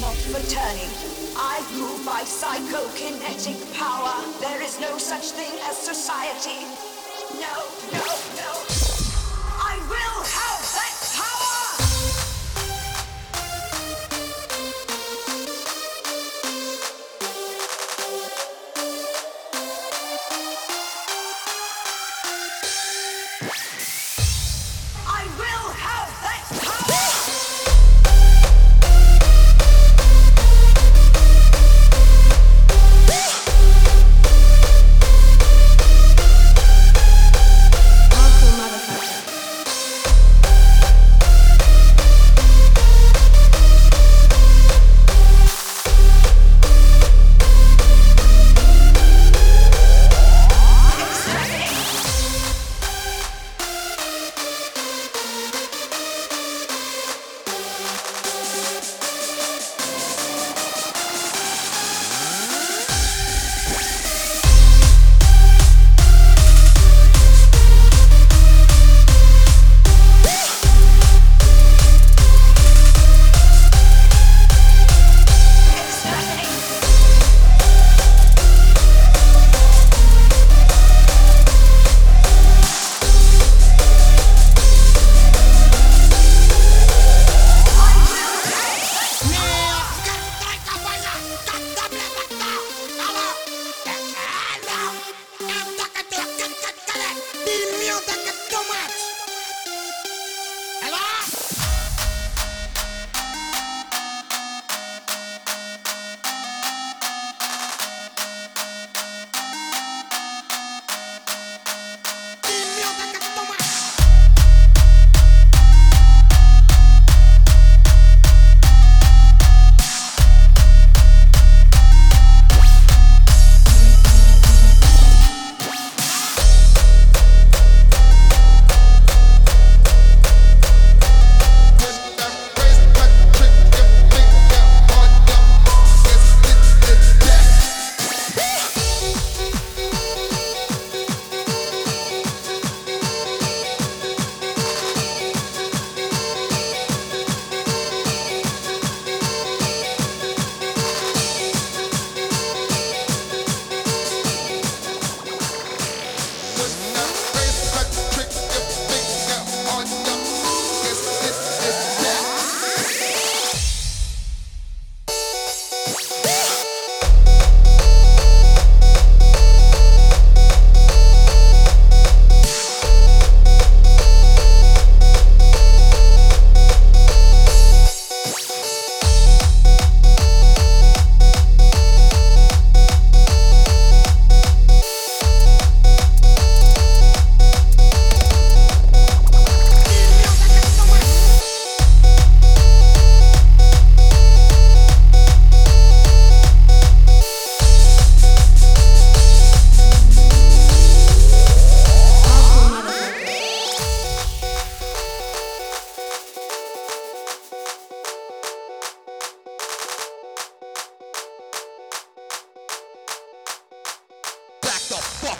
Not for turning. I move by psychokinetic power. There is no such thing as society. No, no, no.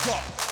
Up.